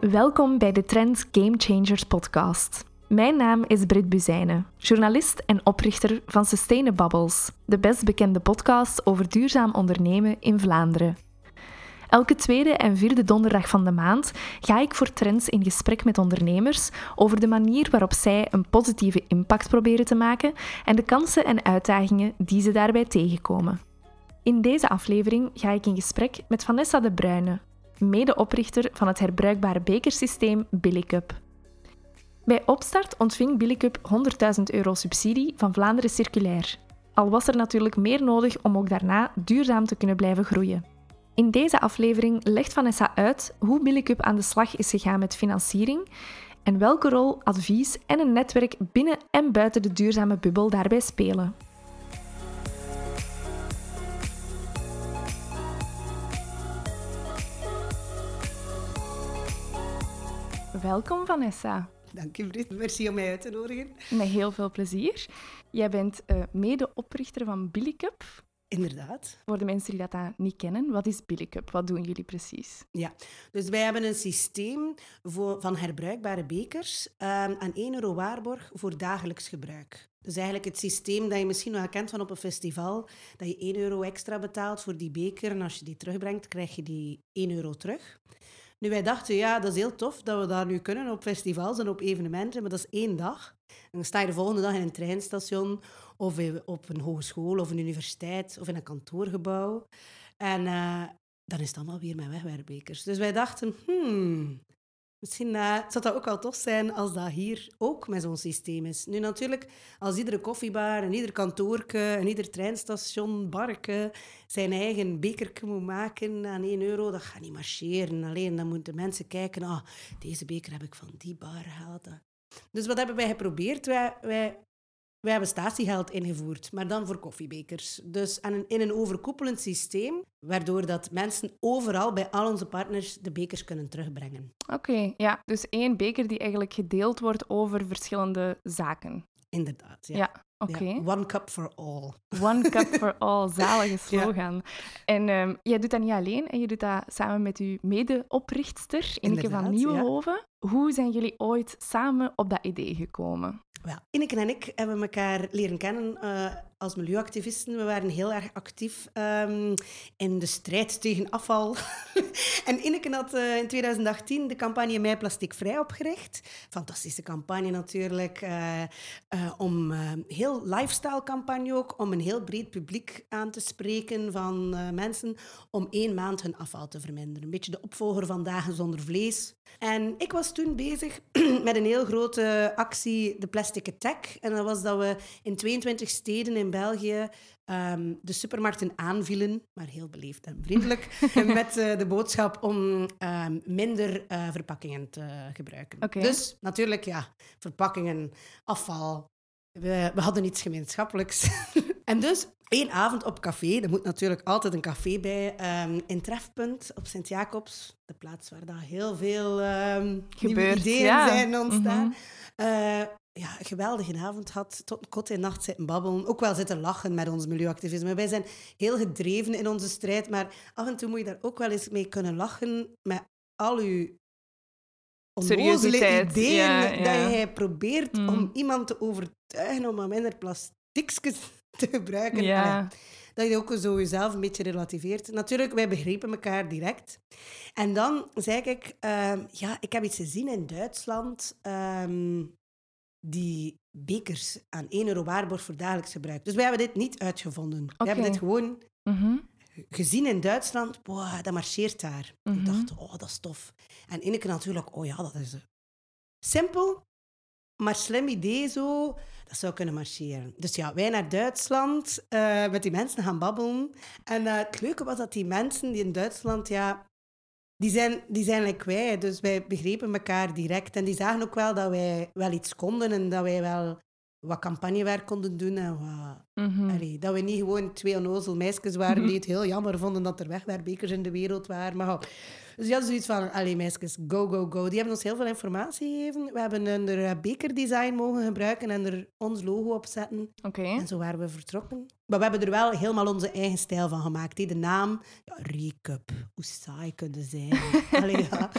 Welkom bij de Trends Game Changers podcast. Mijn naam is Brit Buzijnen, journalist en oprichter van Sustainabubbles, de best bekende podcast over duurzaam ondernemen in Vlaanderen. Elke tweede en vierde donderdag van de maand ga ik voor Trends in gesprek met ondernemers over de manier waarop zij een positieve impact proberen te maken en de kansen en uitdagingen die ze daarbij tegenkomen. In deze aflevering ga ik in gesprek met Vanessa de Bruyne, medeoprichter van het herbruikbare bekersysteem Billycup. Bij opstart ontving Billycup 100.000 euro subsidie van Vlaanderen Circulair. Al was er natuurlijk meer nodig om ook daarna duurzaam te kunnen blijven groeien. In deze aflevering legt Vanessa uit hoe Billycup aan de slag is gegaan met financiering en welke rol advies en een netwerk binnen en buiten de duurzame bubbel daarbij spelen. Welkom Vanessa. Dank je, Britt. Merci om mij uit te nodigen. Met heel veel plezier. Jij bent uh, medeoprichter van Billycup. Inderdaad. Voor de mensen die dat niet kennen, wat is Billycup? Wat doen jullie precies? Ja, dus wij hebben een systeem voor, van herbruikbare bekers um, aan 1 euro waarborg voor dagelijks gebruik. Dus eigenlijk het systeem dat je misschien wel kent van op een festival, dat je 1 euro extra betaalt voor die beker en als je die terugbrengt, krijg je die 1 euro terug. Nu, wij dachten, ja, dat is heel tof dat we daar nu kunnen op festivals en op evenementen, maar dat is één dag. En dan sta je de volgende dag in een treinstation of op een hogeschool of een universiteit of in een kantoorgebouw. En uh, dan is het allemaal weer met wegwerpbekers. Dus wij dachten, hmm, Misschien uh, zou dat ook wel tof zijn als dat hier ook met zo'n systeem is. Nu natuurlijk, als iedere koffiebar en ieder kantoorke en ieder treinstation, barke zijn eigen bekerke moet maken aan 1 euro, dat gaat niet marcheren. Alleen dan moeten mensen kijken, ah, deze beker heb ik van die bar gehaald. Dus wat hebben wij geprobeerd? Wij, wij wij hebben statiegeld ingevoerd, maar dan voor koffiebekers. Dus in een overkoepelend systeem, waardoor dat mensen overal bij al onze partners de bekers kunnen terugbrengen. Oké, ja. Dus één beker die eigenlijk gedeeld wordt over verschillende zaken. Inderdaad, ja. ja. Oké. one cup for all. One cup for all, zalige slogan. En um, jij doet dat niet alleen, en je doet dat samen met uw medeoprichtster, Ineke van Nieuwenhoven. Hoe zijn jullie ooit samen op dat idee gekomen? Wel, Ineke en ik hebben elkaar leren kennen uh, als milieuactivisten. We waren heel erg actief um, in de strijd tegen afval. en Ineke had uh, in 2018 de campagne Mij Plastic Vrij opgericht. Fantastische campagne natuurlijk. Uh, om heel lifestyle campagne ook. Om een heel breed publiek aan te spreken van mensen. Om één maand hun afval te verminderen. Een beetje de opvolger van Dagen zonder vlees. En ik was toen bezig met een heel grote actie, de Plastic Attack. En dat was dat we in 22 steden in België um, de supermarkten aanvielen, maar heel beleefd en vriendelijk, met uh, de boodschap om um, minder uh, verpakkingen te gebruiken. Okay. Dus natuurlijk, ja, verpakkingen, afval. We, we hadden iets gemeenschappelijks. en dus één avond op café, er moet natuurlijk altijd een café bij, um, in Trefpunt op Sint-Jacobs, de plaats waar daar heel veel um, ideeën ja. zijn ontstaan. Mm -hmm. uh, ja, een geweldige avond had, tot kot in nacht zitten babbelen. Ook wel zitten lachen met ons milieuactivisme. Wij zijn heel gedreven in onze strijd, maar af en toe moet je daar ook wel eens mee kunnen lachen met al uw onnozele ideeën ja, ja. dat je probeert mm. om iemand te overtuigen om minder plastiekjes te gebruiken. Ja. Dat je ook zo jezelf een beetje relativeert. Natuurlijk, wij begrepen elkaar direct. En dan zei ik, uh, ja, ik heb iets gezien in Duitsland. Um, die bekers aan 1 euro waarborg voor dagelijks gebruik. Dus wij hebben dit niet uitgevonden. Okay. We hebben dit gewoon mm -hmm. gezien in Duitsland. Boah, dat marcheert daar. Mm -hmm. Ik dacht, oh, dat is tof. En Ineke natuurlijk, oh ja, dat is simpel, maar slim idee zo. Dat zou kunnen marcheren. Dus ja, wij naar Duitsland uh, met die mensen gaan babbelen. En uh, het leuke was dat die mensen die in Duitsland, ja, die zijn, die zijn like wij. Dus wij begrepen elkaar direct. En die zagen ook wel dat wij wel iets konden en dat wij wel wat campagnewerk konden doen. En wat, mm -hmm. allee, dat we niet gewoon twee onnozel meisjes waren die het heel jammer vonden dat er wegwerpbekers in de wereld waren. Maar dus die hadden zoiets van, allee meisjes, go, go, go. Die hebben ons heel veel informatie gegeven. We hebben een bekerdesign mogen gebruiken en er ons logo op zetten. Okay. En zo waren we vertrokken. Maar we hebben er wel helemaal onze eigen stijl van gemaakt. De naam, ja, Recap. Hoe saai kunnen zijn. allee, ja.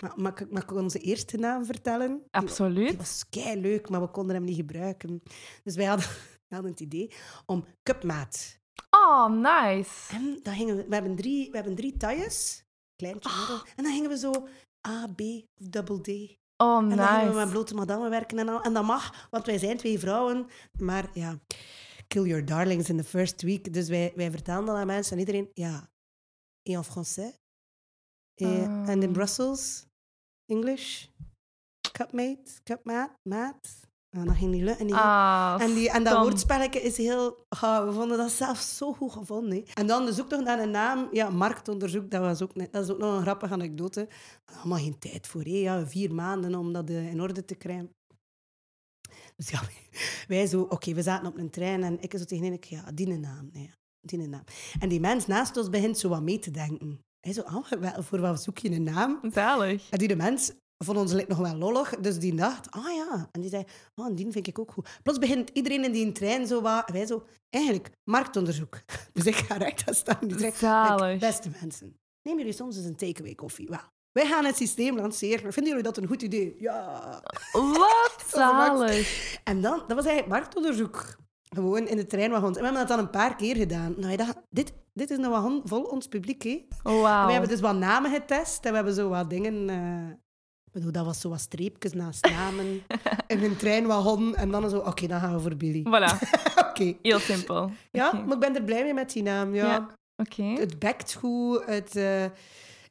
Maar mag, ik- mag ik onze eerste naam vertellen? Die- Die Absoluut. was kei leuk, maar we konden hem niet gebruiken. Dus wij hadden, we hadden het idee om Cupmaat. Oh, nice. En dan gingen we, we hebben drie, we hebben drie tailles, kleintje, Ah. En dan gingen we zo A, B of double D. Oh, En dan gingen we met nice. blote madame werken en al. En dat mag, want wij zijn twee vrouwen. Maar ja, kill your darlings in the first week. Dus wij, wij vertelden dat aan mensen en iedereen, ja, et en français. Et, And in Ah. Brussels, English. Cupmate, cupmaat, maat. En dat ging niet lukken. niet. Ah, En, die, en dat woordspelletje is heel... ah, we vonden dat zelf zo goed gevonden. En dan de zoektocht naar een naam. Ja, marktonderzoek, dat, was ook, net- dat is ook nog een grappige anekdote. Allemaal geen tijd voor. Hè. Ja, vier maanden om dat eh, in orde te krijgen. Dus ja, wij zo... Oké, we zaten op een trein en ik zo tegen ik, ja, die naam. Nee, die een naam. En die mens naast ons begint zo wat mee te denken. Hij zo, ah, wel, voor wat zoek je een naam? Zalig. En die de mens vond ons like, nog wel lollig, dus die dacht, ah ja. En die zei, oh, en die vind ik ook goed. Plots begint iedereen in die trein zo wat, wij zo, eigenlijk, marktonderzoek. Dus ik ga recht aan staan die trein. Like, beste mensen, neem jullie soms eens een takeaway koffie? Wel, wij gaan het systeem lanceren. Vinden jullie dat een goed idee? Ja. Wat zalig. En dan, dat was eigenlijk marktonderzoek. Gewoon in de treinwagons. En we hebben dat dan een paar keer gedaan. Nou, je dacht, dit, dit is een wagon vol ons publiek, hè. Wauw. We hebben dus wat namen getest en we hebben zo wat dingen. eh, ik bedoel, dat was zo wat streepjes naast namen. in een treinwagon. En dan zo, oké, dan gaan we voor Billy. Voilà, oké. heel simpel. Ja, maar ik ben er blij mee met die naam. Ja. Ja. Oké. Het bekt goed. Het, eh,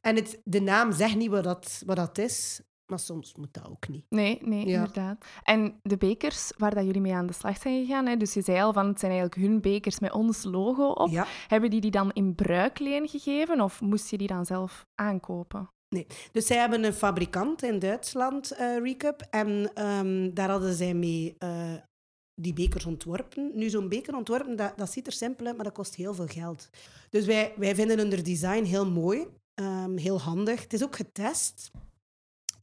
en het, de naam zegt niet wat dat, wat dat is. Maar soms moet dat ook niet. Nee, nee, Ja. inderdaad. En de bekers waar dat jullie mee aan de slag zijn gegaan, hè, dus je zei al van het zijn eigenlijk hun bekers met ons logo op. Ja. Hebben die die dan in bruikleen gegeven of moest je die dan zelf aankopen? Dus zij hebben een fabrikant in Duitsland, eh Recup. En ehm, daar hadden zij mee eh, die bekers ontworpen. Nu, zo'n beker ontworpen, dat, dat ziet er simpel uit, maar dat kost heel veel geld. Dus wij, wij vinden hun design heel mooi, ehm, heel handig. Het is ook getest.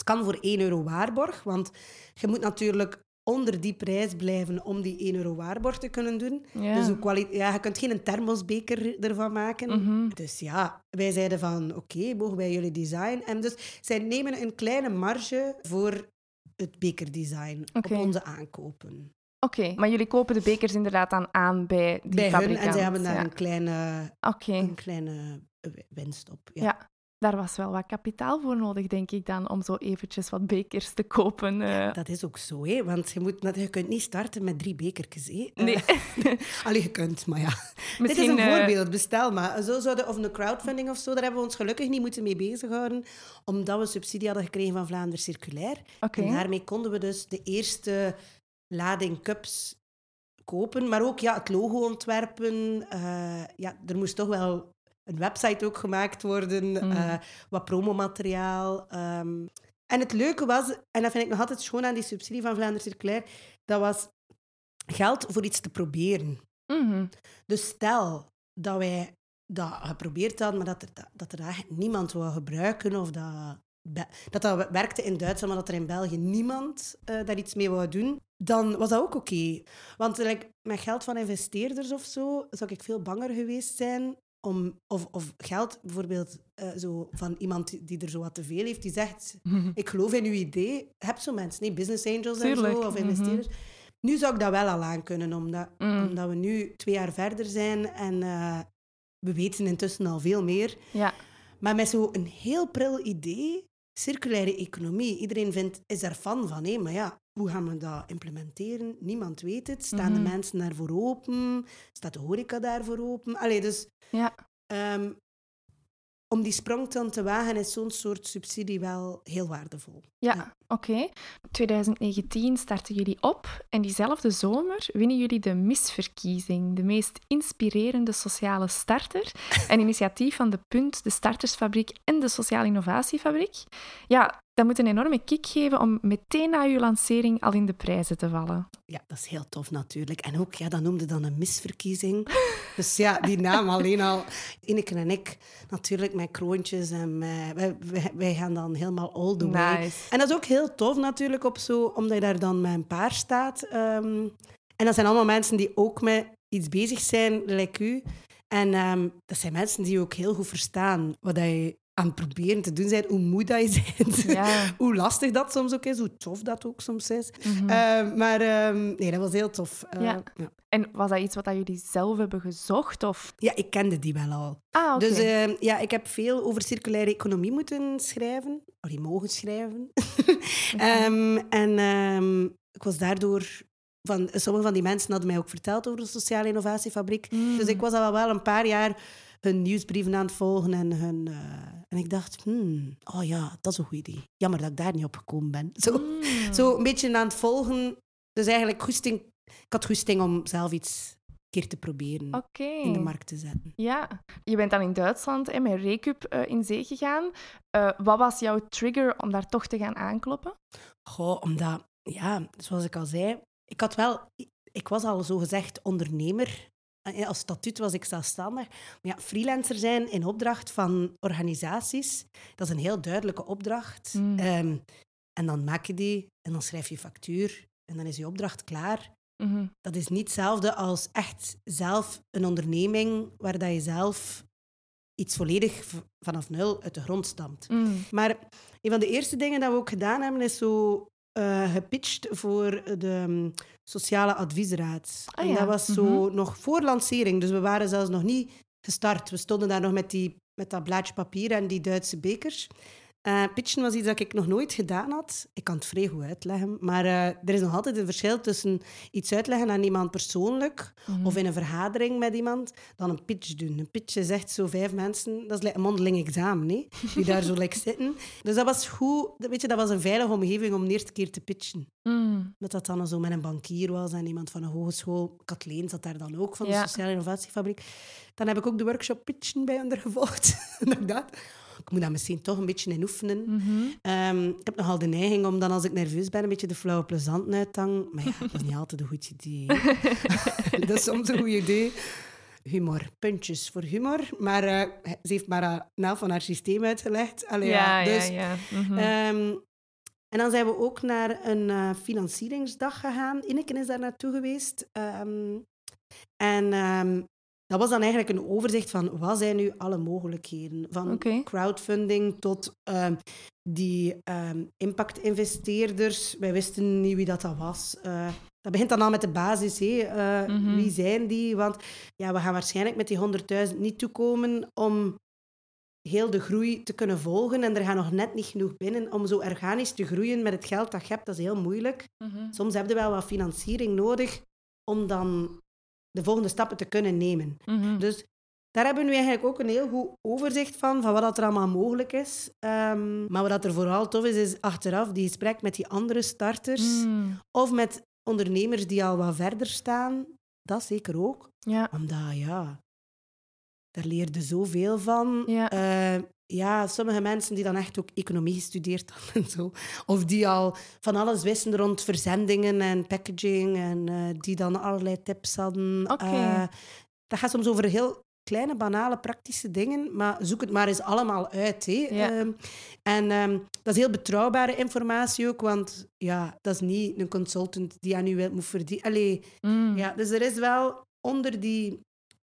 Het kan voor 1 euro waarborg, want je moet natuurlijk onder die prijs blijven om die 1 euro waarborg te kunnen doen. Ja. Dus ja, je kunt geen thermosbeker ervan maken. Mhm. Dus ja, wij zeiden van oké, mogen wij jullie design? En dus zij nemen een kleine marge voor het bekerdesign op onze aankopen. Oké, maar jullie kopen de bekers inderdaad dan aan bij die Bij hun fabrikant. en zij hebben daar ja. een kleine, een kleine eh, winst op. Ja. Ja. Daar was wel wat kapitaal voor nodig, denk ik dan, om zo eventjes wat bekers te kopen. eh. Dat is ook zo, hè? want je, moet, je kunt niet starten met drie bekertjes. Hè? Nee. Eh, allee, je kunt, maar ja. Dit is Misschien, een eh, voorbeeld, bestel maar. Zo zouden, of een crowdfunding of zo, daar hebben we ons gelukkig niet moeten mee bezighouden, omdat we subsidie hadden gekregen van Vlaanderen Circulair. Oké. En daarmee konden we dus de eerste lading cups kopen, maar ook ja, het logo ontwerpen. Ja, er moest toch wel een website ook gemaakt worden, Mm. eh, wat promomateriaal. ehm. En het leuke was, en dat vind ik nog altijd schoon aan die subsidie van Vlaanderen Circulair, dat was geld voor iets te proberen. Mhm. Dus stel dat wij dat geprobeerd hadden, maar dat er, dat, er eigenlijk niemand wou gebruiken of dat, dat dat werkte in Duitsland, maar dat er in België niemand eh, daar iets mee wou doen, dan was dat ook oké. Want like, met geld van investeerders of zo, zou ik veel banger geweest zijn om... Of, of geld bijvoorbeeld eh, zo van iemand die er zo wat te veel heeft, die zegt, ik geloof in uw idee. Heb zo mensen, nee, business angels en zo, of mhm. investeerders. Nu zou ik dat wel al aan kunnen, omdat, Mm. omdat we nu twee jaar verder zijn en eh, we weten intussen al veel meer. Ja. Maar met zo'n heel pril idee, circulaire economie, iedereen vindt, is er fan van. Hé? Maar ja, hoe gaan we dat implementeren? Niemand weet het. Staan Mhm. de mensen daarvoor open? Staat de horeca daarvoor open? Allee, dus Ja. ehm, om die sprong dan te wagen is zo'n soort subsidie wel heel waardevol. Ja, Ja. oké. 2019 starten jullie op en diezelfde zomer winnen jullie de misverkiezing, de meest inspirerende sociale starter. Een initiatief van De Punt, de Startersfabriek en de Sociale Innovatiefabriek. Ja, dat moet een enorme kick geven om meteen na je lancering al in de prijzen te vallen. Ja, dat is heel tof natuurlijk. En ook, ja, dat noemde dan een misverkiezing. Dus ja, die naam alleen al. Ineke en ik, natuurlijk met kroontjes en met, wij, wij, wij gaan dan helemaal all the way. Nice. En dat is ook heel tof natuurlijk, op zo, omdat je daar dan met een paar staat. ehm, en dat zijn allemaal mensen die ook met iets bezig zijn, like u. En ehm, dat zijn mensen die ook heel goed verstaan wat je aan het proberen te doen zijn, hoe moe dat je bent, Ja. hoe lastig dat soms ook is, hoe tof dat ook soms is. Mhm. Eh, maar ehm, nee, dat was heel tof. Eh, Ja. ja. En was dat iets wat jullie zelf hebben gezocht? Of... Ja, ik kende die wel al. Ah, oké. Dus eh, ja, ik heb veel over circulaire economie moeten schrijven. Oh, die mogen schrijven. Ehm, en ehm, ik was daardoor... Van, sommige van die mensen hadden mij ook verteld over de Sociale Innovatiefabriek. Mm. Dus ik was al wel een paar jaar hun nieuwsbrieven aan het volgen. En, hun, eh, en ik dacht, hmm, oh ja, dat is een goed idee. Jammer dat ik daar niet op gekomen ben. Zo, Mm. zo een beetje aan het volgen. Dus eigenlijk goesting, ik had goesting om zelf iets een keer te proberen in de markt te zetten. Ja, je bent dan in Duitsland hè, met Recup eh, in zee gegaan. Eh, wat was jouw trigger om daar toch te gaan aankloppen? Goh, omdat, ja, zoals ik al zei, ik had wel, ik was al zo gezegd ondernemer. Als statuut was ik zelfstandig. Maar ja, freelancer zijn in opdracht van organisaties, dat is een heel duidelijke opdracht. Mm. Ehm, en dan maak je die en dan schrijf je factuur en dan is je opdracht klaar. Mhm. Dat is niet hetzelfde als echt zelf een onderneming waar dat je zelf iets volledig vanaf nul uit de grond stampt. Mm. Maar een van de eerste dingen dat we ook gedaan hebben, is zo eh, gepitcht voor de Sociale Adviesraad. Ah en dat was zo nog voor lancering, dus we waren zelfs nog niet gestart. We stonden daar nog met, die, met dat blaadje papier en die Duitse bekers. Eh, pitchen was iets dat ik nog nooit gedaan had. Ik kan het vrij goed uitleggen, maar eh, er is nog altijd een verschil tussen iets uitleggen aan iemand persoonlijk Mhm. of in een vergadering met iemand, dan een pitch doen. Een pitch is echt zo vijf mensen, dat is like een mondeling examen, hè, die daar zo like zitten. Dus dat was goed, dat- weet je, dat was een veilige omgeving om de eerste keer te pitchen. Mm. Dat dat dan zo met een bankier was en iemand van een hogeschool. Kathleen zat daar dan ook, van de Ja. Sociale Innovatiefabriek. Dan heb ik ook de workshop pitchen bij hen gevolgd. Ik moet dat misschien toch een beetje in oefenen. Mhm. Ehm, ik heb nogal de neiging om dan, als ik nerveus ben, een beetje de flauwe plezant uit te hangen. Maar ja, dat is niet altijd een goed idee. dat is soms een goed idee. Humor, puntjes voor humor. Maar eh, ze heeft maar een naam van haar systeem uitgelegd. Allee, Ja, ja, dus, ja. Mhm. ehm, en dan zijn we ook naar een eh, financieringsdag gegaan. Ineken is daar naartoe geweest. Ehm, en dat was dan eigenlijk een overzicht van wat zijn nu alle mogelijkheden. Van crowdfunding tot ehm, die ehm, impact-investeerders. Wij wisten niet wie dat, dat was. Eh, dat begint dan al met de basis. Hé. Eh, Mhm. Wie zijn die? Want ja, we gaan waarschijnlijk met die 100.000 niet toekomen om heel de groei te kunnen volgen. En er gaat nog net niet genoeg binnen om zo organisch te groeien met het geld dat je hebt. Dat is heel moeilijk. Mhm. Soms heb je wel wat financiering nodig om dan de volgende stappen te kunnen nemen. Mhm. Dus daar hebben we nu eigenlijk ook een heel goed overzicht van, van wat dat er allemaal mogelijk is. Ehm, maar wat dat er vooral tof is, is achteraf die gesprek met die andere starters Mm. of met ondernemers die al wat verder staan. Dat zeker ook. Ja. Omdat, ja, daar leerde zoveel van. Ja. Eh, ja, sommige mensen die dan echt ook economie gestudeerd hadden en zo. Of die al van alles wisten rond verzendingen en packaging. En eh, die dan allerlei tips hadden. Oké. Eh, dat gaat soms over heel kleine, banale, praktische dingen. Maar zoek het maar eens allemaal uit. Hè. Ja. Ehm, en ehm, dat is heel betrouwbare informatie ook. Want ja, dat is niet een consultant die aan u moet verdienen. Mm. ja, dus er is wel onder die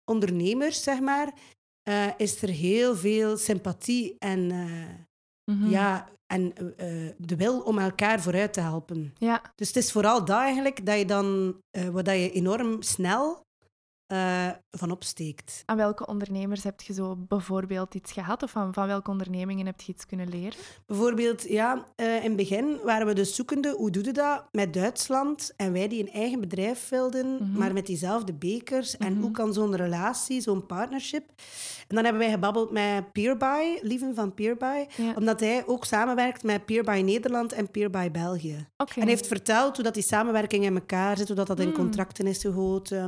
ondernemers, zeg maar, eh, is er heel veel sympathie en, eh, Mhm. ja, en eh, de wil om elkaar vooruit te helpen. Ja. Dus het is vooral dat eigenlijk dat je dan, waar dat je enorm snel eh, van opsteekt. Aan welke ondernemers heb je zo bijvoorbeeld iets gehad? Of van, van welke ondernemingen heb je iets kunnen leren? Bijvoorbeeld, ja, eh, in het begin waren we dus zoekende, hoe doe je dat met Duitsland? En wij die een eigen bedrijf wilden, Mhm. maar met diezelfde bekers. En Mhm. hoe kan zo'n relatie, zo'n partnership? En dan hebben wij gebabbeld met Peerby, Lieven van Peerby, Ja. omdat hij ook samenwerkt met Peerby Nederland en Peerby België. En hij heeft verteld hoe dat die samenwerking in elkaar zit, hoe dat, dat in Mm. contracten is gegoten.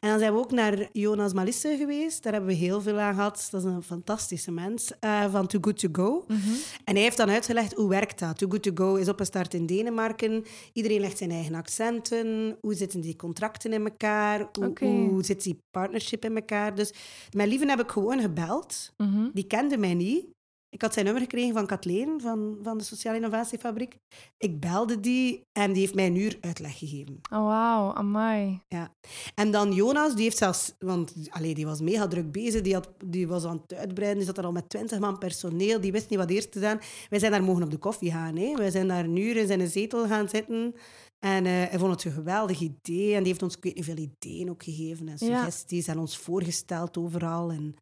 En dan zijn we ook naar Jonas Malisse geweest. Daar hebben we heel veel aan gehad. Dat is een fantastische mens eh, van Too Good To Go. Mhm. En hij heeft dan uitgelegd hoe werkt dat. Too Good To Go is opgestart in Denemarken. Iedereen legt zijn eigen accenten. Hoe zitten die contracten in elkaar? Hoe, zit die partnership in elkaar? Dus met Lieven heb ik gewoon gebeld. Mhm. Die kende mij niet. Ik had zijn nummer gekregen van Kathleen van, van de Sociale Innovatiefabriek. Ik belde die en die heeft mij een uur uitleg gegeven. Oh, wauw, amai. Ja. En dan Jonas, die heeft zelfs... Want allee, die was mega druk bezig. Die, had, die was aan het uitbreiden. Die zat er al met twintig man personeel. Die wist niet wat eerst te doen. Wij zijn daar mogen op de koffie gaan. Hè. Wij zijn daar een uur in zijn zetel gaan zitten. En uh, hij vond het een geweldig idee. En die heeft ons, ik weet niet, veel ideeën ook gegeven. En suggesties. En ons voorgesteld overal. En...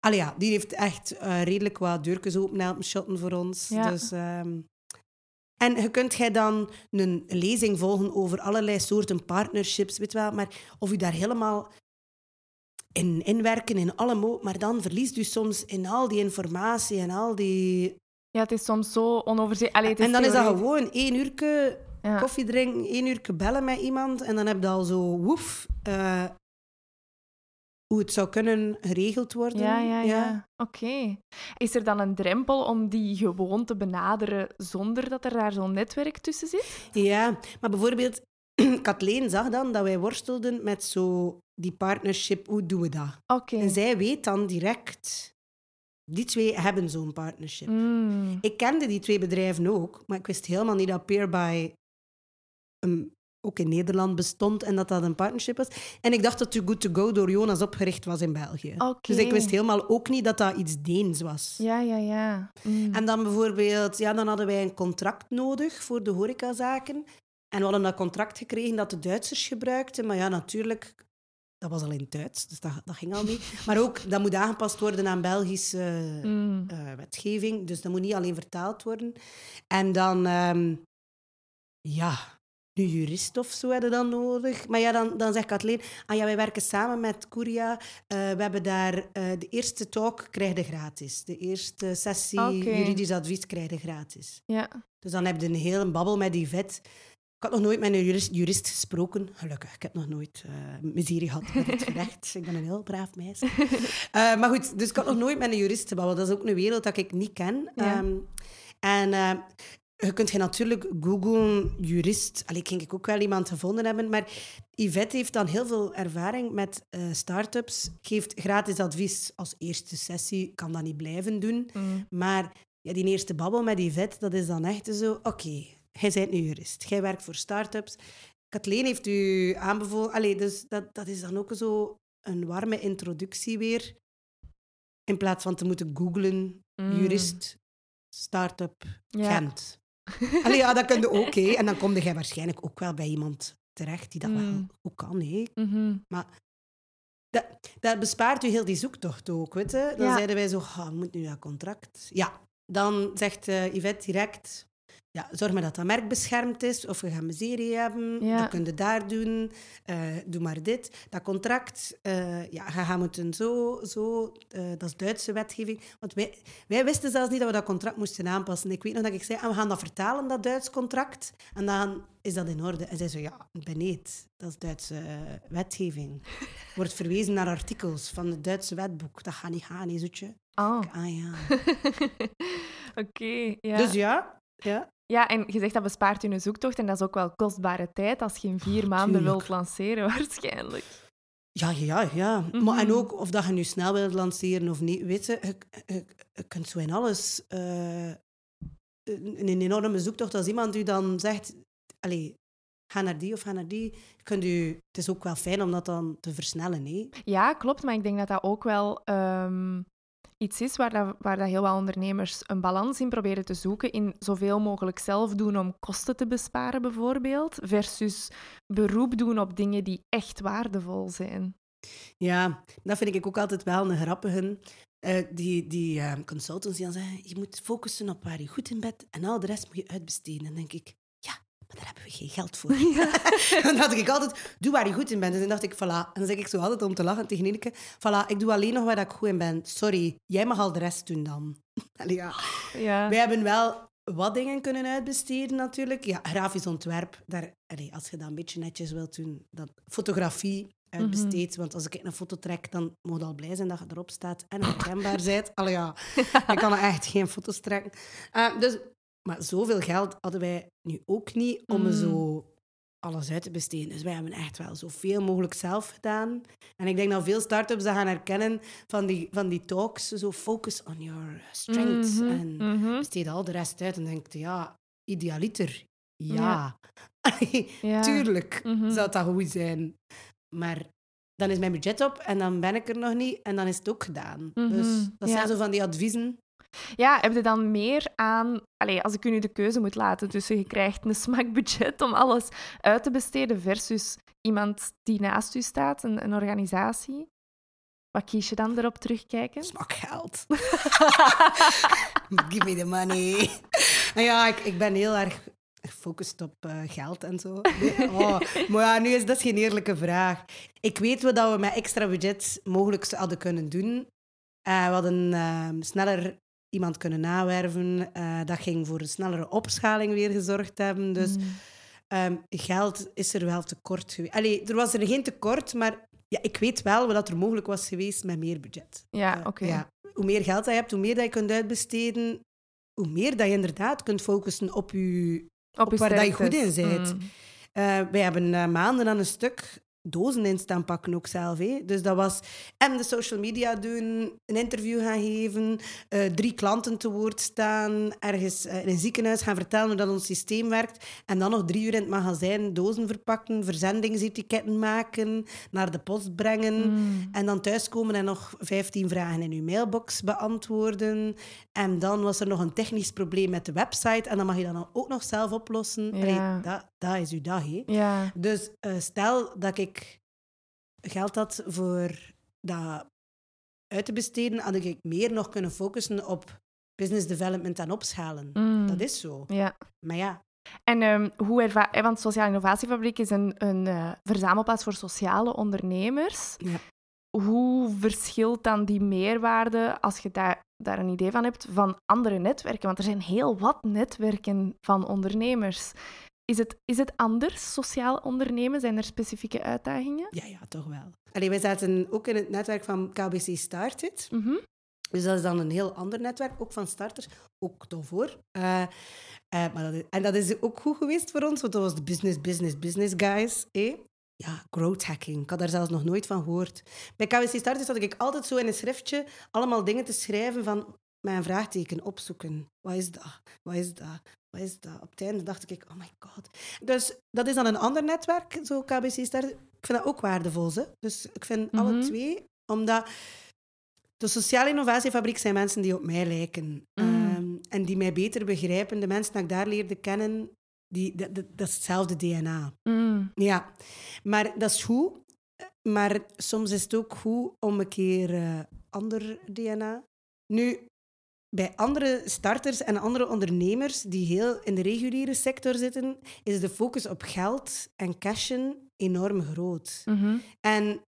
Allee, ja, die heeft echt uh, redelijk wat deurtjes open helpen shotten voor ons. Ja. Dus... Um... En je kunt jij dan een lezing volgen over allerlei soorten partnerships, weet wel, maar of je daar helemaal in inwerken, in alle mo maar dan verliest u soms in al die informatie en al die... Ja, het is soms zo onoverzichtelijk. En dan is dat gewoon één uurtje ja. koffie drinken, één uurtje bellen met iemand en dan heb je al zo woef... Uh, hoe het zou kunnen geregeld worden. Ja, ja, ja. ja. Oké. Is er dan een drempel om die gewoon te benaderen zonder dat er daar zo'n netwerk tussen zit? Ja, maar bijvoorbeeld, Kathleen zag dan dat wij worstelden met zo die partnership. Hoe doen we dat? Oké. En zij weet dan direct... Die twee hebben zo'n partnership. Mm. Ik kende die twee bedrijven ook, maar ik wist helemaal niet dat Peerby een ook in Nederland bestond en dat dat een partnership was. En ik dacht dat Too Good To Go door Jonas opgericht was in België. Okay. Dus ik wist helemaal ook niet dat dat iets Deens was. Ja, ja, ja. Mm. En dan bijvoorbeeld, ja, dan hadden wij een contract nodig voor de horecazaken. En we hadden dat contract gekregen dat de Duitsers gebruikten. Maar ja, natuurlijk, dat was al in Duits, dus dat, dat ging al niet. Maar ook, dat moet aangepast worden aan Belgische mm. uh, wetgeving. Dus dat moet niet alleen vertaald worden. En dan, um, ja jurist of zo hadden dan nodig. Maar ja, dan, dan zegt Kathleen, ah ja, wij werken samen met Curia. Uh, we hebben daar uh, de eerste talk krijg je gratis. De eerste sessie okay. juridisch advies krijg je gratis. Ja. Dus dan heb je een hele babbel met die vet. Ik had nog nooit met een jurist, jurist gesproken. Gelukkig, ik heb nog nooit uh, miserie gehad met het gerecht. ik ben een heel braaf meisje. Uh, maar goed, dus ik had nog nooit met een jurist gebabbeld. Dat is ook een wereld dat ik niet ken. Ja. Um, en uh, je kunt je natuurlijk googlen, jurist. Allee, ik ik ook wel iemand gevonden hebben. Maar Yvette heeft dan heel veel ervaring met uh, start-ups. Geeft gratis advies als eerste sessie. Kan dat niet blijven doen. Mm. Maar ja, die eerste babbel met Yvette, dat is dan echt zo... Oké, okay, jij bent nu jurist. Jij werkt voor start-ups. Kathleen heeft u aanbevolen... Allee, dus dat, dat is dan ook zo een warme introductie weer. In plaats van te moeten googlen, Mm. jurist, start-up, Ja. Gent. Allee, ja, dat kun je ook. hè. En dan kom je waarschijnlijk ook wel bij iemand terecht die dat wel Mm. ook kan. hè. Mhm. Dat, dat bespaart u heel die zoektocht ook. Weet je? Dan Ja. zeiden wij zo, ah, moet nu dat contract? Ja, dan zegt eh Yvette direct... Ja, zorg maar dat dat merk beschermd is. Of we gaan miserie hebben. Ja. Dat kun je daar doen. Eh, doe maar dit. Dat contract, eh, ja, je gaat moeten zo... zo eh, dat is Duitse wetgeving. Want wij, wij wisten zelfs niet dat we dat contract moesten aanpassen. Ik weet nog dat ik zei, ah, we gaan dat vertalen, dat Duits contract. En dan is dat in orde. En zij zo, ja, beneed. Dat is Duitse wetgeving. Wordt verwezen naar artikels van het Duitse wetboek. Dat gaat niet gaan, hè, zoetje. Oh, Ah ja. oké. ja. Dus ja, ja. Ja, en je zegt dat bespaart u een zoektocht en dat is ook wel kostbare tijd als je in vier maanden tuurlijk. wilt lanceren, waarschijnlijk. Ja, ja, ja. Mhm. Maar, en ook of dat je nu snel wilt lanceren of niet. Weet je, je, je, je kunt zo in alles... eh, een, een enorme zoektocht als iemand u dan zegt... Allee, ga naar die of ga naar die. Kunt u, het is ook wel fijn om dat dan te versnellen. Hè? Ja, klopt, maar ik denk dat dat ook wel ehm, iets is waar, waar dat heel wat ondernemers een balans in proberen te zoeken. In zoveel mogelijk zelf doen om kosten te besparen, bijvoorbeeld. Versus beroep doen op dingen die echt waardevol zijn. Ja, dat vind ik ook altijd wel een grappige. Eh, die die eh, consultants die dan zeggen, je moet focussen op waar je goed in bent en al de rest moet je uitbesteden. Denk ik, maar daar hebben we geen geld voor. dan dacht ik altijd, doe waar je goed in bent. En dan dacht ik, voilà. En dan zeg ik zo altijd om te lachen tegen Ineke, voilà, ik doe alleen nog waar ik goed in ben. Sorry, jij mag al de rest doen dan. Allee, ja. Ja. Wij hebben wel wat dingen kunnen uitbesteden natuurlijk. Ja, grafisch ontwerp, daar, allee, als je dat een beetje netjes wilt doen. Dat, fotografie uitbesteed. Want als ik een foto trek, dan moet je al blij zijn dat je erop staat en herkenbaar bent. Allee ja, ik kan echt geen foto's trekken. Eh, dus, maar zoveel geld hadden wij nu ook niet om Mm. zo alles uit te besteden. Dus wij hebben echt wel zoveel mogelijk zelf gedaan. En ik denk dat veel start-ups dat gaan herkennen van die, van die talks. Zo focus on your strengths. Mhm, En mhm. besteed al de rest uit. En denkt, ja, idealiter. Ja. Ja. Tuurlijk Mhm. zou dat goed zijn. Maar dan is mijn budget op en dan ben ik er nog niet. En dan is het ook gedaan. Mhm, Dus dat ja. zijn zo van die adviezen. Ja, heb je dan meer aan... Allee, als ik u nu de keuze moet laten tussen je krijgt een smakbudget om alles uit te besteden versus iemand die naast u staat, een, een organisatie. Wat kies je dan erop terugkijken? Smak geld. Give me the money. En ja, ik, ik ben heel erg gefocust op eh, geld en zo. Oh, maar ja, nu is dat geen eerlijke vraag. Ik weet wel dat we met extra budget mogelijk hadden kunnen doen. Eh, we hadden eh, sneller iemand kunnen nawerven. Eh, dat ging voor een snellere opschaling weer gezorgd hebben. Dus Mm. Ehm, geld is er wel tekort geweest. Allee, er was er geen tekort, maar ja, ik weet wel wat er mogelijk was geweest met meer budget. Ja, Eh, oké. ja. Hoe meer geld dat je hebt, hoe meer dat je kunt uitbesteden, hoe meer dat je inderdaad kunt focussen op, je, op, waar dat je goed in bent. Mm. Eh, wij hebben maanden aan een stuk dozen in staan pakken ook zelf. Hè. Dus dat was en de social media doen, een interview gaan geven, eh, drie klanten te woord staan, ergens eh, in een ziekenhuis gaan vertellen hoe dat ons systeem werkt en dan nog drie uur in het magazijn dozen verpakken, verzendingsetiketten maken, naar de post brengen Mm. en dan thuiskomen en nog 15 vragen in uw mailbox beantwoorden. En dan was er nog een technisch probleem met de website en dan mag je dat ook nog zelf oplossen. Ja. Allee, dat, dat is uw dag. Ja. Dus eh, stel dat ik geld had voor dat uit te besteden, had ik meer nog kunnen focussen op business development en opschalen. Mm. Dat is zo. Ja. Maar ja, En ehm, hoe ervaar... eh, Want Sociale Innovatiefabriek is een, een eh, verzamelplaats voor sociale ondernemers. Ja. Hoe verschilt dan die meerwaarde, als je daar, daar een idee van hebt, van andere netwerken? Want er zijn heel wat netwerken van ondernemers. Is het, is het anders, sociaal ondernemen? Zijn er specifieke uitdagingen? ja, ja toch wel. Allee, wij zaten ook in het netwerk van KBC Started. Mhm. Dus dat is dan een heel ander netwerk, ook van starters. Ook tof hoor. Eh, eh, maar dat is, en dat is ook goed geweest voor ons, want dat was de business, business, business guys. Eh? Ja, growth hacking. Ik had daar zelfs nog nooit van gehoord. Bij KWC Starters had ik altijd zo in een schriftje allemaal dingen te schrijven van een vraagteken opzoeken. Wat is dat? Wat is dat? Wat is dat? Op het einde dacht ik, oh my god. Dus dat is dan een ander netwerk, zo KBC Starters. Ik vind dat ook waardevol. Hè? Dus ik vind alle Mhm. twee, omdat de Sociale Innovatiefabriek zijn mensen die op mij lijken. Mm. Ehm, en die mij beter begrijpen. De mensen die ik daar leerde kennen, die, dat, dat, dat is hetzelfde DNA. Mm. Ja, maar dat is goed. Maar soms is het ook goed om een keer eh, ander DNA. Nu, bij andere starters en andere ondernemers die heel in de reguliere sector zitten, is de focus op geld en cashen enorm groot. Mhm. En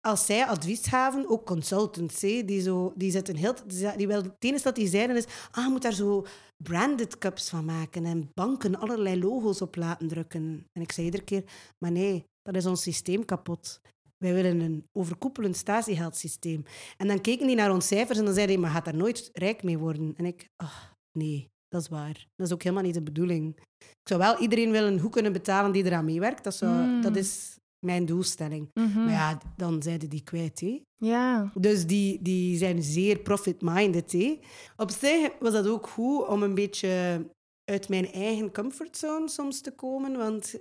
als zij advies gaven, ook consultants, hè, die, zo, die zitten heel... Die wel, het enige dat die zeiden is, ah, je moet daar zo branded cups van maken en banken allerlei logo's op laten drukken. En ik zei iedere keer, maar nee, dat is ons systeem kapot. Wij willen een overkoepelend statiegeldsysteem. En dan keken die naar ons cijfers en dan zeiden die, maar gaat daar nooit rijk mee worden? En ik, ah, nee, dat is waar. Dat is ook helemaal niet de bedoeling. Ik zou wel iedereen willen goed kunnen betalen die eraan meewerkt. Dat, zou, Mm. dat is mijn doelstelling. Mhm. Maar ja, dan zeiden die kwijt. Hè. Ja. Dus die, die zijn zeer profit-minded. hè. Op zich was dat ook goed om een beetje uit mijn eigen comfortzone soms te komen. Want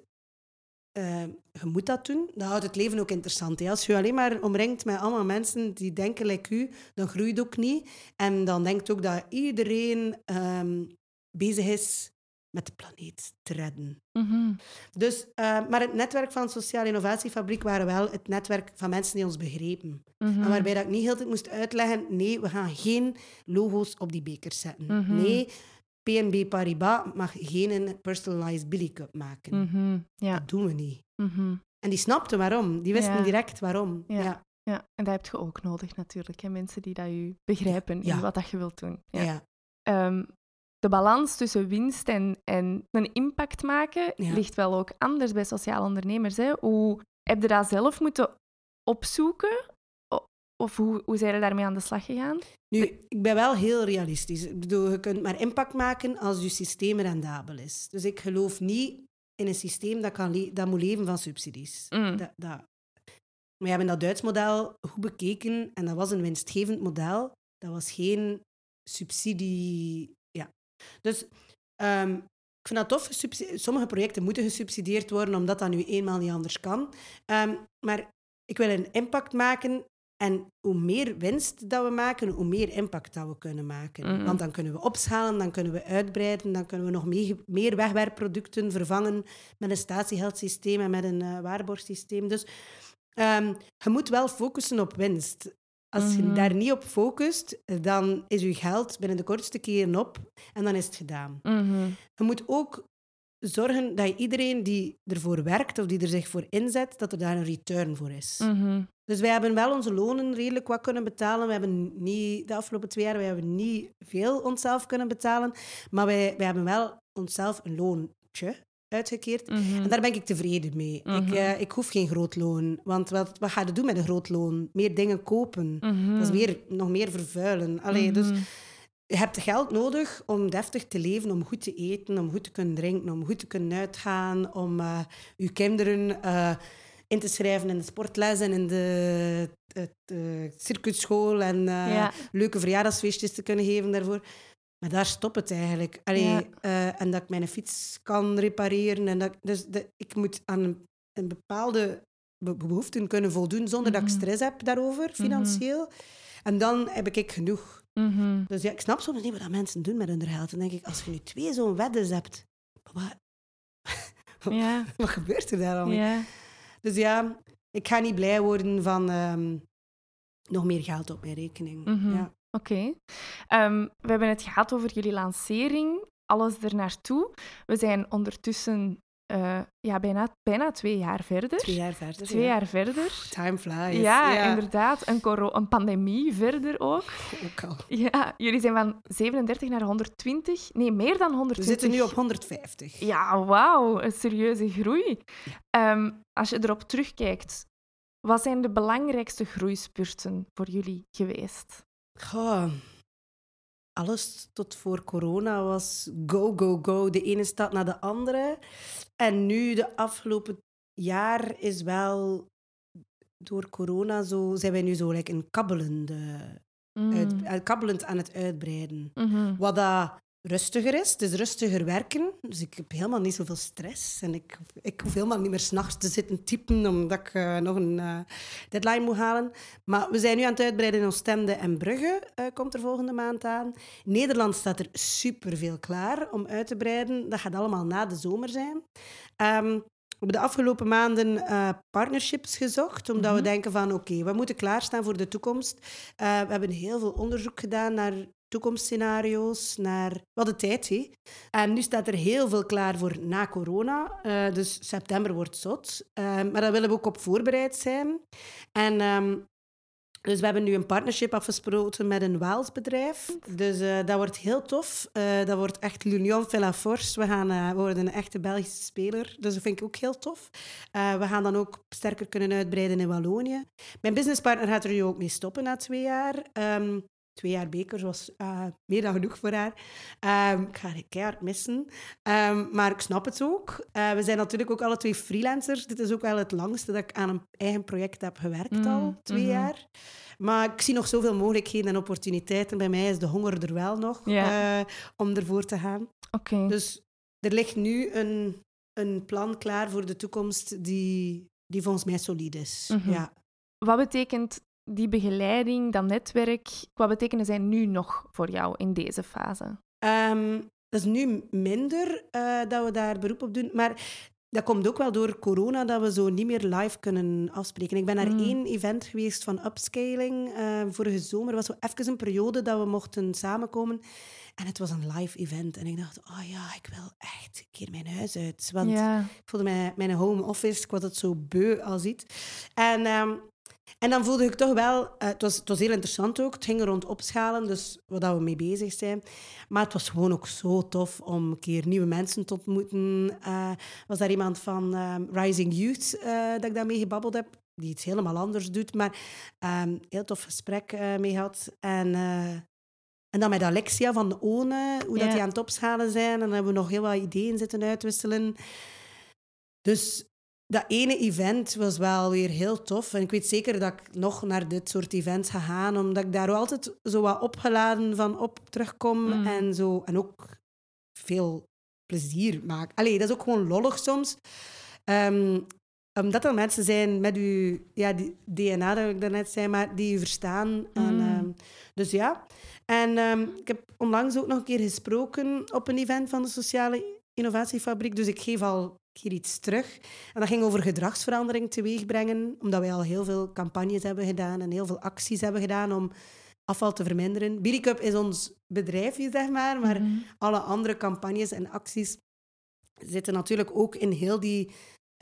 eh, je moet dat doen. Dat houdt het leven ook interessant. Hè. Als je alleen maar omringt met allemaal mensen die denken like u, dan groeit het ook niet. En dan denkt ook dat iedereen ehm, bezig is met de planeet te redden. Mhm. Dus, eh, maar het netwerk van Sociale Innovatiefabriek waren wel het netwerk van mensen die ons begrepen. Mhm. En waarbij dat ik niet heel tijd moest uitleggen, nee, we gaan geen logo's op die bekers zetten. Mhm. Nee, PNB Paribas mag geen personalized Billy Cup maken. Mhm. Ja. Dat doen we niet. Mhm. En die snapten waarom. Die wisten Ja. direct waarom. Ja. Ja. Ja, en dat heb je ook nodig natuurlijk. Hè? Mensen die dat je begrijpen in wat dat je wilt doen. Ja. Ja. Ehm, de balans tussen winst en, en een impact maken ligt wel ook anders bij sociale ondernemers. Hè? Hoe heb je dat zelf moeten opzoeken? Of hoe, hoe zijn je daarmee aan de slag gegaan? Nu, ik ben wel heel realistisch. Ik bedoel, je kunt maar impact maken als je systeem rendabel is. Dus ik geloof niet in een systeem dat, kan le- dat moet leven van subsidies. Mm. Dat, dat. We hebben dat Duits model goed bekeken en dat was een winstgevend model. Dat was geen subsidie. Ja. Dus ehm, ik vind dat tof. Sommige projecten moeten gesubsidieerd worden, omdat dat nu eenmaal niet anders kan. Ehm, maar ik wil een impact maken. En hoe meer winst dat we maken, hoe meer impact dat we kunnen maken. Mhm. Want dan kunnen we opschalen, dan kunnen we uitbreiden, dan kunnen we nog mee- meer wegwerpproducten vervangen met een statiegeldsysteem en met een eh waarborgsysteem. Dus ehm, je moet wel focussen op winst. Als je Mhm. daar niet op focust, dan is je geld binnen de kortste keren op en dan is het gedaan. Mhm. Je moet ook zorgen dat iedereen die ervoor werkt of die er zich voor inzet, dat er daar een return voor is. Mhm. Dus wij hebben wel onze lonen redelijk wat kunnen betalen. We hebben niet, de afgelopen twee jaar wij hebben niet veel onszelf kunnen betalen, maar wij, wij hebben wel onszelf een loontje uitgekeerd. Mhm. En daar ben ik tevreden mee. Ik, Mhm. eh, ik hoef geen groot loon. Want wat, wat ga je doen met een groot loon? Meer dingen kopen. Mhm. Dat is weer, nog meer vervuilen. Allee, dus je hebt geld nodig om deftig te leven, om goed te eten, om goed te kunnen drinken, om goed te kunnen uitgaan, om eh je kinderen eh, in te schrijven in de sportles en in de, eh, circuitschool en eh, Ja. leuke verjaardagsfeestjes te kunnen geven daarvoor. Maar daar stopt het eigenlijk. Allee, Ja. eh, en dat ik mijn fiets kan repareren. En dat, dus de, ik moet aan een, een bepaalde be- behoeften kunnen voldoen zonder dat ik Mhm. stress heb daarover, financieel. En dan heb ik genoeg. Mhm. Dus ja, ik snap soms niet wat dat mensen doen met hun geld. Dan denk ik, als je nu twee zo'n weddes hebt, wat, Ja. wat gebeurt er daar dan? Ja. Dus ja, ik ga niet blij worden van ehm, nog meer geld op mijn rekening. Mhm. ja. Oké. Ehm, we hebben het gehad over jullie lancering, alles er naartoe. We zijn ondertussen eh, ja, bijna, bijna twee jaar verder. Twee jaar verder. Twee ja. jaar verder. Time flies. Ja, inderdaad. Een, coro- een pandemie verder ook. Ook al. Ja, jullie zijn van 37 naar 120. Nee, meer dan We 120. zitten nu op 150. Ja, wauw. Een serieuze groei. Ehm, als je erop terugkijkt, wat zijn de belangrijkste groeispurten voor jullie geweest? Goh. Alles tot voor corona was go, go, go. De ene stad naar de andere. En nu, de afgelopen jaar, is wel door corona zo... Zijn wij nu zo like, een kabbelende, Mm. uit, kabbelend aan het uitbreiden. Mhm. Wat dat rustiger is. Het is rustiger werken. Dus ik heb helemaal niet zoveel stress. En ik, ik hoef helemaal niet meer s'nachts te zitten typen omdat ik eh, nog een eh, deadline moet halen. Maar we zijn nu aan het uitbreiden in Oostende en Brugge. eh, komt er volgende maand aan. Nederland staat er superveel klaar om uit te breiden. Dat gaat allemaal na de zomer zijn. Ehm, we hebben de afgelopen maanden partnerships gezocht, omdat we Mhm. denken van oké, we moeten klaarstaan voor de toekomst. We hebben heel veel onderzoek gedaan naar toekomstscenario's, naar... We hadden tijd, hè. En nu staat er heel veel klaar voor na corona. Eh, dus september wordt zot. Eh, maar daar willen we ook op voorbereid zijn. En... ehm, dus we hebben nu een partnership afgesproken met een Waals bedrijf. Dus eh, dat wordt heel tof. Dat wordt echt l'Union la force. We, gaan, worden een echte Belgische speler. Dus dat vind ik ook heel tof. We gaan dan ook sterker kunnen uitbreiden in Wallonië. Mijn businesspartner gaat er nu ook mee stoppen na twee jaar. Ehm, twee jaar bekers was eh, meer dan genoeg voor haar. Ehm, ik ga haar keihard missen. Ehm, maar ik snap het ook. Eh, we zijn natuurlijk ook alle twee freelancers. Dit is ook wel het langste dat ik aan een eigen project heb gewerkt Mm, al, twee mhm. jaar. Maar ik zie nog zoveel mogelijkheden en opportuniteiten. Bij mij is de honger er wel nog eh, om ervoor te gaan. Oké. Dus er ligt nu een, een plan klaar voor de toekomst die, die volgens mij solide is. Mhm. ja. Wat betekent die begeleiding, dat netwerk, wat betekenen zij nu nog voor jou in deze fase? Ehm, dat is nu minder eh, dat we daar beroep op doen. Maar dat komt ook wel door corona dat we zo niet meer live kunnen afspreken. Ik ben naar Mm. één event geweest van upscaling eh, vorige zomer. Was zo even een periode dat we mochten samenkomen. En het was een live event. En ik dacht, oh ja, ik wil echt een keer mijn huis uit. Want ik voelde mijn, mijn home office, ik was het zo beu als iets. En, ehm, en dan voelde ik toch wel, eh, het, was, het was heel interessant ook, het ging rond opschalen, dus wat dat we mee bezig zijn. Maar het was gewoon ook zo tof om een keer nieuwe mensen te ontmoeten. Eh, was daar iemand van ehm, Rising Youth eh, dat ik daarmee gebabbeld heb, die iets helemaal anders doet, maar ehm heel tof gesprek mee had. En... en dan met Alexia van de ONE, hoe dat die aan het opschalen zijn. En dan hebben we nog heel wat ideeën zitten uitwisselen. dus dat ene event was wel weer heel tof. En ik weet zeker dat ik nog naar dit soort events ga gaan, omdat ik daar altijd zo wat opgeladen van op terugkom. Mm. En, zo, en ook veel plezier maak. Allee, dat is ook gewoon lollig soms. Ehm, omdat er mensen zijn met uw ja, die DNA, dat ik daarnet zei, maar die u verstaan. En, Mm. ehm, dus ja. En ehm, ik heb onlangs ook nog een keer gesproken op een event van de Sociale Innovatiefabriek. Dus ik geef al hier iets terug. En dat ging over gedragsverandering teweegbrengen, omdat wij al heel veel campagnes hebben gedaan en heel veel acties hebben gedaan om afval te verminderen. Biricup is ons bedrijfje, zeg maar, maar Mhm. alle andere campagnes en acties zitten natuurlijk ook in heel die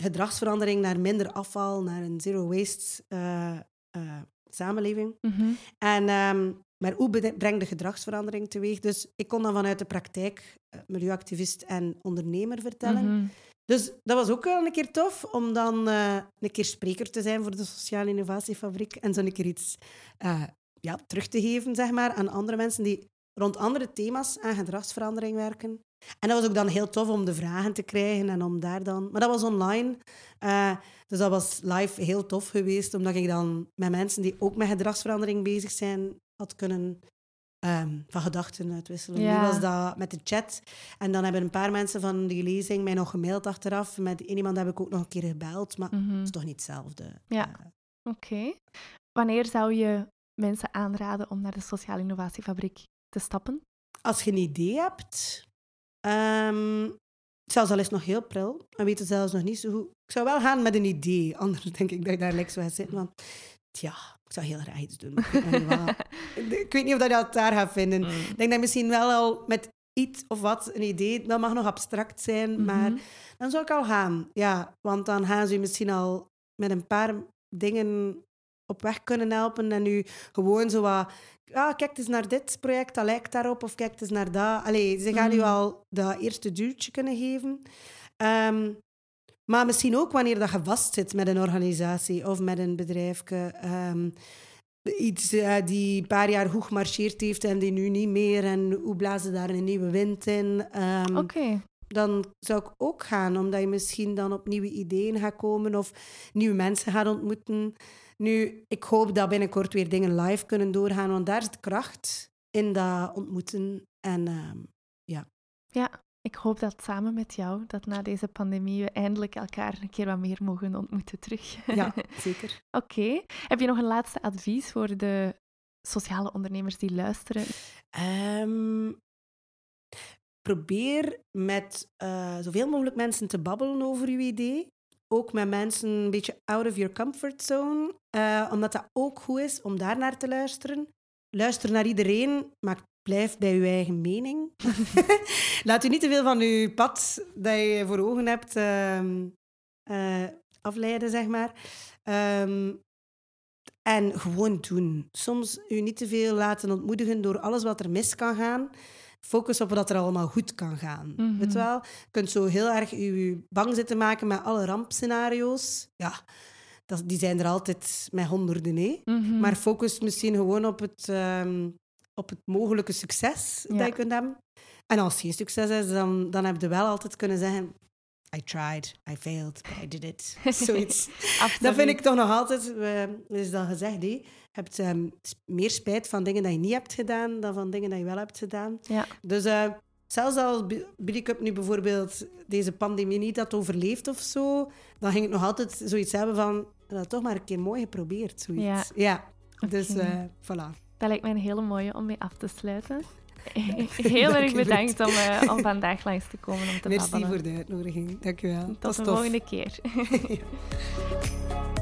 gedragsverandering naar minder afval, naar een zero-waste eh, eh, samenleving. Mhm. En, ehm, maar hoe bede- breng de gedragsverandering teweeg? Dus ik kon dan vanuit de praktijk eh, milieuactivist en ondernemer vertellen. Mhm. Dus dat was ook wel een keer tof om dan eh, een keer spreker te zijn voor de Sociale Innovatiefabriek en zo een keer iets eh, ja, terug te geven zeg maar, aan andere mensen die rond andere thema's aan gedragsverandering werken. En dat was ook dan heel tof om de vragen te krijgen en om daar dan... Maar dat was online, eh, dus dat was live heel tof geweest, omdat ik dan met mensen die ook met gedragsverandering bezig zijn, had kunnen ehm, van gedachten uitwisselen. Ja. Nu was dat met de chat. En dan hebben een paar mensen van die lezing mij nog gemaild achteraf. Met iemand heb ik ook nog een keer gebeld, maar Mhm. het is toch niet hetzelfde. Ja. Eh, Oké. Wanneer zou je mensen aanraden om naar de Sociale Innovatiefabriek te stappen? als je een idee hebt, ehm zelfs al is het nog heel pril, en weet het zelfs nog niet zo goed. Ik zou wel gaan met een idee, anders denk ik dat ik daar lekker zou gaan zitten. Want ja, ik zou heel graag iets doen. maar Ik weet, niet of dat je dat daar gaat vinden. Mm. Ik denk dat misschien wel al met iets of wat een idee, dat mag nog abstract zijn, maar Mhm. dan zou ik al gaan. Ja, want dan gaan ze je misschien al met een paar dingen op weg kunnen helpen en u gewoon zo wat... Ah, kijk eens naar dit project, dat lijkt daarop, of kijk eens naar dat. Allee, ze gaan u Mhm. al dat eerste duwtje kunnen geven. Ehm, maar misschien ook wanneer dat je vastzit met een organisatie of met een bedrijfje. ehm, iets eh, die een paar jaar goed gemarcheerd heeft en die nu niet meer. En hoe blazen daar een nieuwe wind in? Oké. dan zou ik ook gaan, omdat je misschien dan op nieuwe ideeën gaat komen of nieuwe mensen gaat ontmoeten. Nu, ik hoop dat binnenkort weer dingen live kunnen doorgaan, want daar zit kracht in dat ontmoeten. En ehm, Ja, ik hoop dat samen met jou, dat na deze pandemie we eindelijk elkaar een keer wat meer mogen ontmoeten terug. ja, zeker. Oké. Heb je nog een laatste advies voor de sociale ondernemers die luisteren? Ehm, probeer met eh, zoveel mogelijk mensen te babbelen over uw idee. Ook met mensen een beetje out of your comfort zone. eh, omdat dat ook goed is om daar naar te luisteren. Luister naar iedereen, maar blijf bij uw eigen mening. Laat u niet te veel van uw pad dat je voor ogen hebt ehm, eh, afleiden, zeg maar. Ehm, en gewoon doen. Soms u niet te veel laten ontmoedigen door alles wat er mis kan gaan. Focus op wat er allemaal goed kan gaan. Weet je wel? Je kunt zo heel erg u bang zitten maken met alle rampscenario's. Ja, dat, die zijn er altijd met honderden. Hè? Mhm. Maar focus misschien gewoon op het, ehm, op het mogelijke succes Ja. dat je kunt hebben. En als het geen succes is, dan, dan heb je wel altijd kunnen zeggen... I tried, I failed, but I did it. Zoiets. Dat vind ik toch nog altijd, eh, is dat gezegd, hè. je hebt ehm, meer spijt van dingen dat je niet hebt gedaan dan van dingen dat je wel hebt gedaan. Ja. Dus eh, zelfs als Cup nu bijvoorbeeld deze pandemie niet had overleefd of zo, dan ging ik nog altijd zoiets hebben van, dat toch maar een keer mooi geprobeerd, zoiets. Ja, dus Oké. eh, voilà. Dat lijkt mij een hele mooie om mee af te sluiten. Heel erg bedankt om, eh, om vandaag langs te komen om te Merci babbelen. voor de uitnodiging. Dank je wel. Tot de volgende keer.